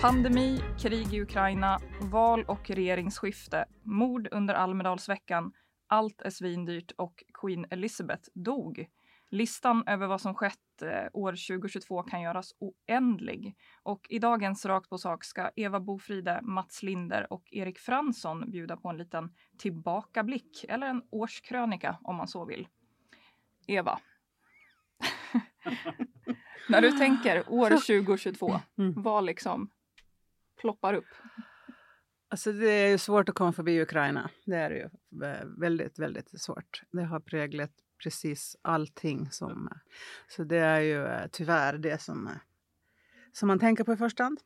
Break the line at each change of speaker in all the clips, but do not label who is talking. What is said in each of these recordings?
Pandemi, krig i Ukraina, val och regeringsskifte, mord under Almedalsveckan, allt är svindyrt och Queen Elizabeth dog. Listan över vad som skett eh, år 2022 kan göras oändlig. Och i dagens Rakt på sak ska Eva Bofride, Mats Linder och Erik Fransson bjuda på en liten tillbakablick, eller en årskrönika om man så vill. Eva. När du tänker år 2022,
Mm.
vad liksom ploppar upp?
Alltså det är ju svårt att komma förbi Ukraina. Det är det ju eh, väldigt, väldigt svårt. Det har präglat precis allting. Som, eh, så det är ju eh, tyvärr det som, som man tänker på i första hand.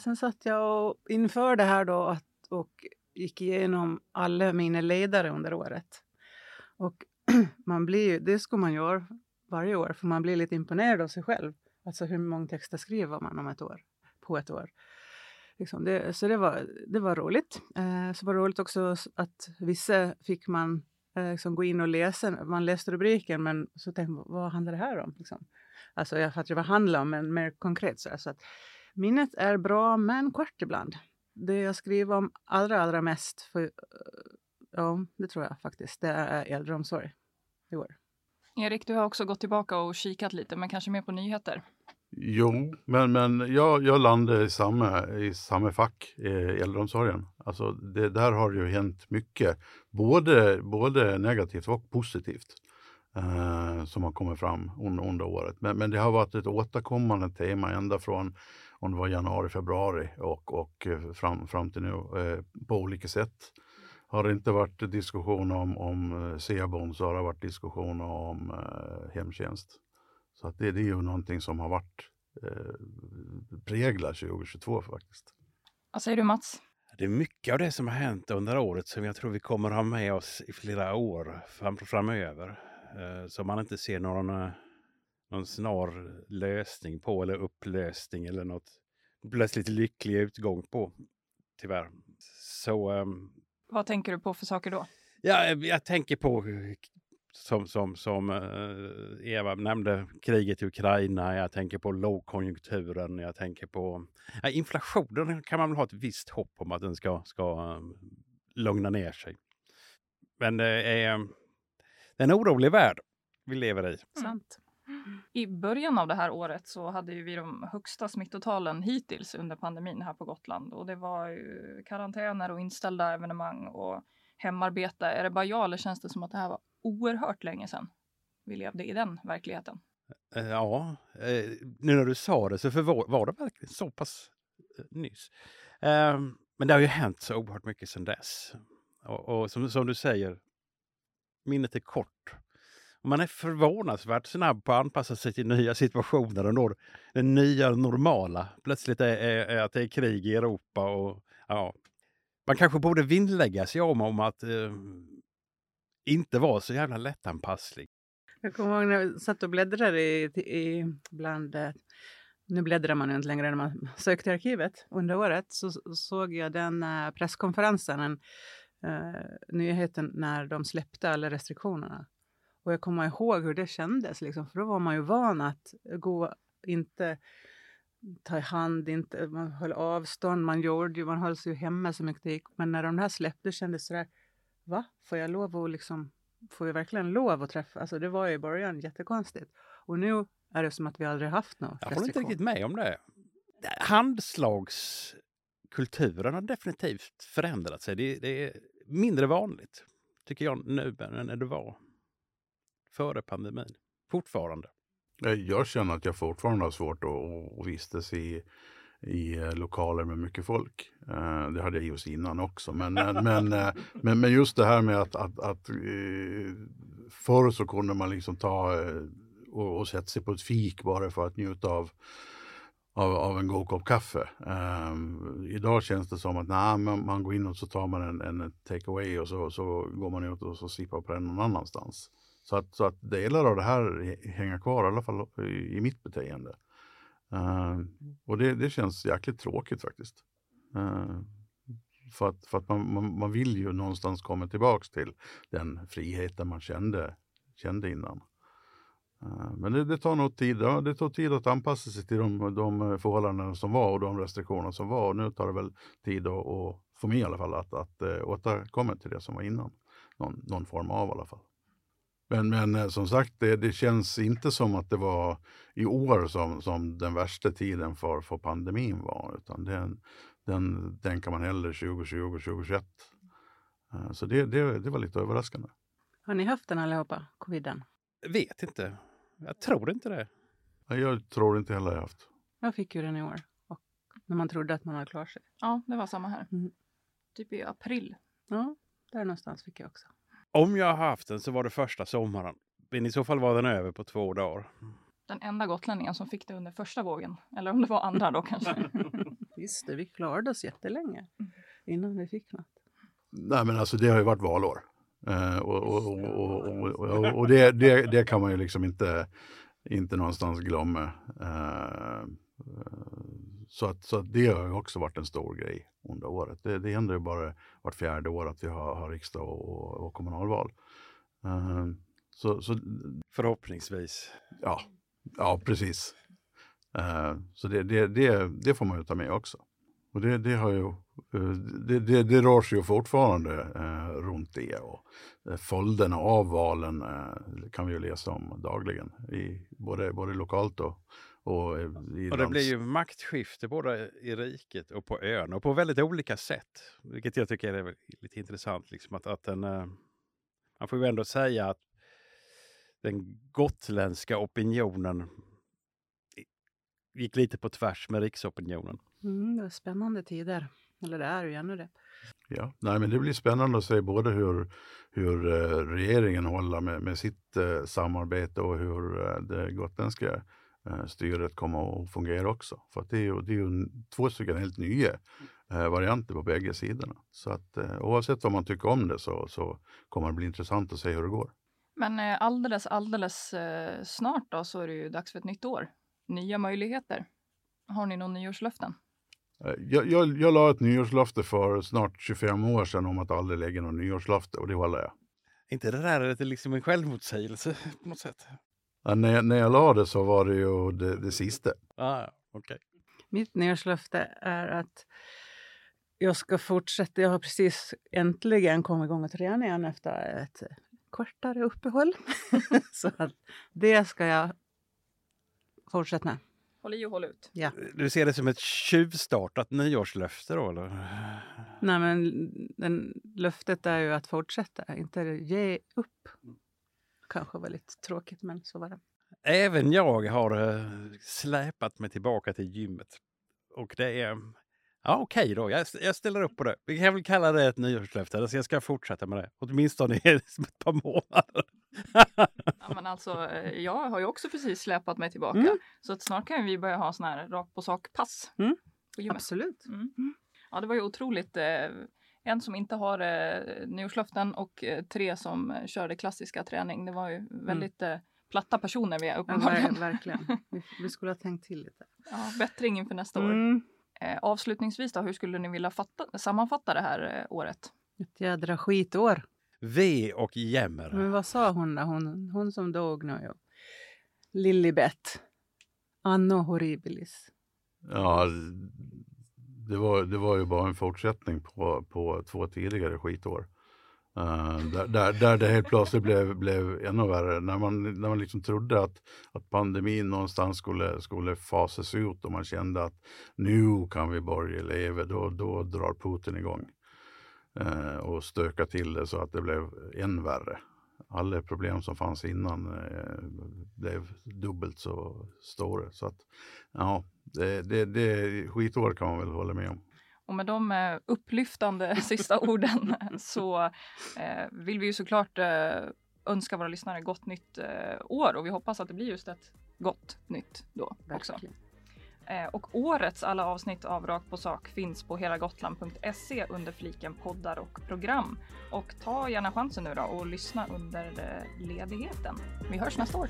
Sen satt jag och inför det här då att, och gick igenom alla mina ledare under året. Och man blir ju, det ska man göra varje år, för man blir lite imponerad av sig själv. Alltså hur många texter skriver man om ett år, på ett år. Liksom det, så det var, det var roligt. Eh, så var det roligt också att vissa fick man eh, liksom gå in och läsa. Man läste rubriken men så tänkte man, vad handlar det här om? Liksom. Alltså jag fattar vad det handlar om men mer konkret. Så, så att minnet är bra men kort ibland. Det jag skriver om allra, allra mest, för, eh, ja det tror jag faktiskt, det är äldreomsorg i år.
Erik, du har också gått tillbaka och kikat lite, men kanske mer på nyheter.
Jo, men, men jag, jag landade i samma, i samma fack, i äldreomsorgen. Alltså det, där har det ju hänt mycket, både, både negativt och positivt, eh, som har kommit fram under, under året. Men, men det har varit ett återkommande tema ända från om det var januari, februari och, och fram, fram till nu eh, på olika sätt. Har det inte varit diskussion om, om eh, Sebon så har det varit diskussion om eh, hemtjänst. Så att det, det är ju någonting som har varit eh, präglar 2022 faktiskt.
Vad säger du Mats?
Det är mycket av det som har hänt under året som jag tror vi kommer ha med oss i flera år fram, framöver. Eh, som man inte ser någon, eh, någon snar lösning på eller upplösning eller något plötsligt lycklig utgång på. Tyvärr. Så ehm,
Vad tänker du på för saker då?
Ja, jag, tänker på eh, som, som, som eh, Eva nämnde, kriget i Ukraina, jag tänker på lågkonjunkturen, jag tänker på ja, inflationen kan man väl ha ett visst hopp om att den ska, ska eh, lugna ner sig. Men det är, det är en orolig värld vi lever i.
Sant.
I början av det här året så hade ju vi de högsta smittotalen hittills under pandemin här på Gotland och det var ju karantäner och inställda evenemang och hemarbete. Är det bara jag eller känns det som att det här var oerhört länge sedan vi levde i den verkligheten?
Eh, ja, eh, nu när du sa det så förvå- var det verkligen så pass eh, nyss. Ehm, men det har ju hänt så oerhört mycket sedan dess. Och, och som, som du säger, minnet är kort. Och man är förvånansvärt snabb på att anpassa sig till nya situationer och når det nya normala. Plötsligt är, är, är att det är krig i Europa och ja, man kanske borde vinnlägga sig om, om att eh, inte vara så jävla lättanpasslig.
Jag kommer ihåg när jag satt och bläddrade i, i bland... Eh, nu bläddrar man ju inte längre när man sökte i arkivet. Under året så såg jag den eh, presskonferensen, den, uh, eh, nyheten när de släppte alla restriktionerna. Och jag kommer ihåg hur det kändes, liksom, för då var man ju van att gå, inte ta i hand, inte, man höll avstånd, man gjorde ju, man höll sig ju hemma så mycket det gick. Men när de här släppte kändes det sådär, va? Får jag lov att liksom får jag verkligen lov att träffa? Alltså det var ju i början jättekonstigt. Och nu är det som att vi aldrig haft någon
Jag håller inte riktigt med om det. Handslagskulturen har definitivt förändrat sig. Det, det är mindre vanligt, tycker jag, nu än när det var före pandemin. Fortfarande.
Eh, Jag känner att jag fortfarande har svårt att, att vistas i, i eh, lokaler med mycket folk. Eh, det hade jag just innan också. Men, men, eh, men, men just det här med att, att, att förr så kunde man liksom ta och, och sätta sig på ett fik bara för att njuta av, av, av en god kopp kaffe. Um, idag känns det som att nah, man, man går in och så tar man en, en take away och så, så går man ut och så sippar på den någon annanstans. Så att, så att delar av det här hänger kvar, i alla fall i, i mitt beteende. Uh, och det, det känns jäkligt tråkigt faktiskt. Uh, för att, för att man, man, man, vill ju någonstans komma tillbaks till den friheten man kände, kände innan. Uh, men det, det, tar nog tid. Ja, det tar tid att anpassa sig till de, de förhållanden som var och de restriktioner som var. Och nu tar det väl tid att, och för mig i alla fall, att, att, att återkomma till det som var innan. Någon, någon form av i alla fall. Men, men eh, som sagt, det, det, känns inte som att det var i år som, som den värsta tiden för, för pandemin var, utan den, den tänker man hellre 2020 2021. Eh, så det, det, det var lite överraskande.
Har ni haft den allihopa, coviden?
Vet inte. Jag tror inte det.
Jag tror inte heller jag haft.
Jag fick ju den i år. Och när man trodde att man hade klarat sig.
Ja, det var samma här. Mm. Typ i april.
Ja, där någonstans fick jag också.
Om jag har haft den så var det första sommaren. Men i så fall var den över på två dagar.
Den enda gotlänningen som fick det under första vågen. Eller om det var andra då kanske.
Visst vi klarade oss jättelänge innan vi fick något.
Nej men alltså det har ju varit valår. Och, och, och, och, det, det, det, kan man ju liksom inte, inte någonstans glömma. Uh, så att, så att det har ju också varit en stor grej under året. Det, det händer ju bara vart fjärde år att vi har, har riksdag och, och kommunalval. Uh, så, så,
Förhoppningsvis.
Ja, ja precis. Uh, så det, det, det, det, får man ju ta med också. Och det, det, har ju, uh, det, det, det rör sig ju fortfarande uh, runt det. Och följderna av valen kan vi ju läsa om dagligen, i, både, både lokalt och, och,
och det blir ju maktskifte både i riket och på ön och på väldigt olika sätt. Vilket jag tycker är lite intressant. Liksom att, att den, eh, man får ju ändå säga att den gotländska opinionen gick lite på tvärs med riksopinionen.
Mm, det var spännande tider. Eller det är ju ännu det.
Ja, nej, men det blir spännande att se både hur, hur eh, regeringen håller med, med sitt eh, samarbete och hur eh, det gotländska Eh, styret kommer att fungera också. För att det är ju, det är ju två stycken helt nya eh, varianter på bägge sidorna. Så att eh, oavsett vad man tycker om det så, så kommer det bli intressant att se hur det går.
Men alldeles, alldeles snart då så är det ju dags för ett nytt år. Nya möjligheter. Har ni några nyårslöften?
Jag, jag, jag la ett nyårslöfte för snart 25 år sedan om att aldrig lägga något nyårslöfte och det håller jag.
inte det där lite liksom en självmotsägelse på något sätt?
Ja, när, jag, när jag la det så var det ju det, det sista.
Ah, okay.
Mitt nyårslöfte är att jag ska fortsätta. Jag har precis äntligen kommit igång och träna igen efter ett kortare uppehåll. så att det ska jag fortsätta med.
Håll i och håll ut.
Ja.
Du ser det som ett tjuvstartat nyårslöfte då? Eller?
Nej, men den, löftet är ju att fortsätta, inte ge upp kanske var lite tråkigt, men så var det.
Även jag har uh, släpat mig tillbaka till gymmet. Och det är... Ja, okej okay då. Jag, jag, ställer upp på det. Vi kan väl kalla det ett nyårslöfte. Alltså jag ska fortsätta med det. Åtminstone i ett par månader.
ja, men alltså, eh, jag har ju också precis släpat mig tillbaka. Mm. Så att snart kan vi börja ha sådana här rakt på sak-pass.
Mm. Absolut. Mm.
mm. Ja, det var ju otroligt. Eh, en som inte har eh, nyårslöften och eh, tre som eh, körde klassiska träning. Det var ju mm. väldigt eh, platta personer vi är uppenbarligen.
Ja, verkligen. Vi, vi, skulle ha tänkt till lite.
Ja, bättring inför nästa mm. år. Eh, avslutningsvis då, hur skulle ni vilja fatta, sammanfatta det här eh, året?
Ett jädra skitår.
V och jämmer.
Men vad sa hon då? Hon, hon som dog nu. Lilibet. Anno horribilis.
Ja, det var, det var ju bara en fortsättning på, på två tidigare skitår. Uh, där, där, där, det helt plötsligt blev, blev ännu värre. När man, när man liksom trodde att, att pandemin någonstans skulle, skulle fasas ut och man kände att nu kan vi börja leva, då, då drar Putin igång uh, och stökar till det så att det blev än värre. Alla problem som fanns innan uh, blev dubbelt så stora. Så att, ja, det, det, det skitår kan man väl hålla med om.
Och med de eh, upplyftande sista orden så eh, vill vi ju såklart eh, önska våra lyssnare gott nytt eh, år och vi hoppas att det blir just ett gott nytt då också. Eh, och årets alla avsnitt av Rakt på sak finns på helagotland.se under fliken poddar och program. Och ta gärna chansen nu då och lyssna under eh, ledigheten. Vi hörs nästa år.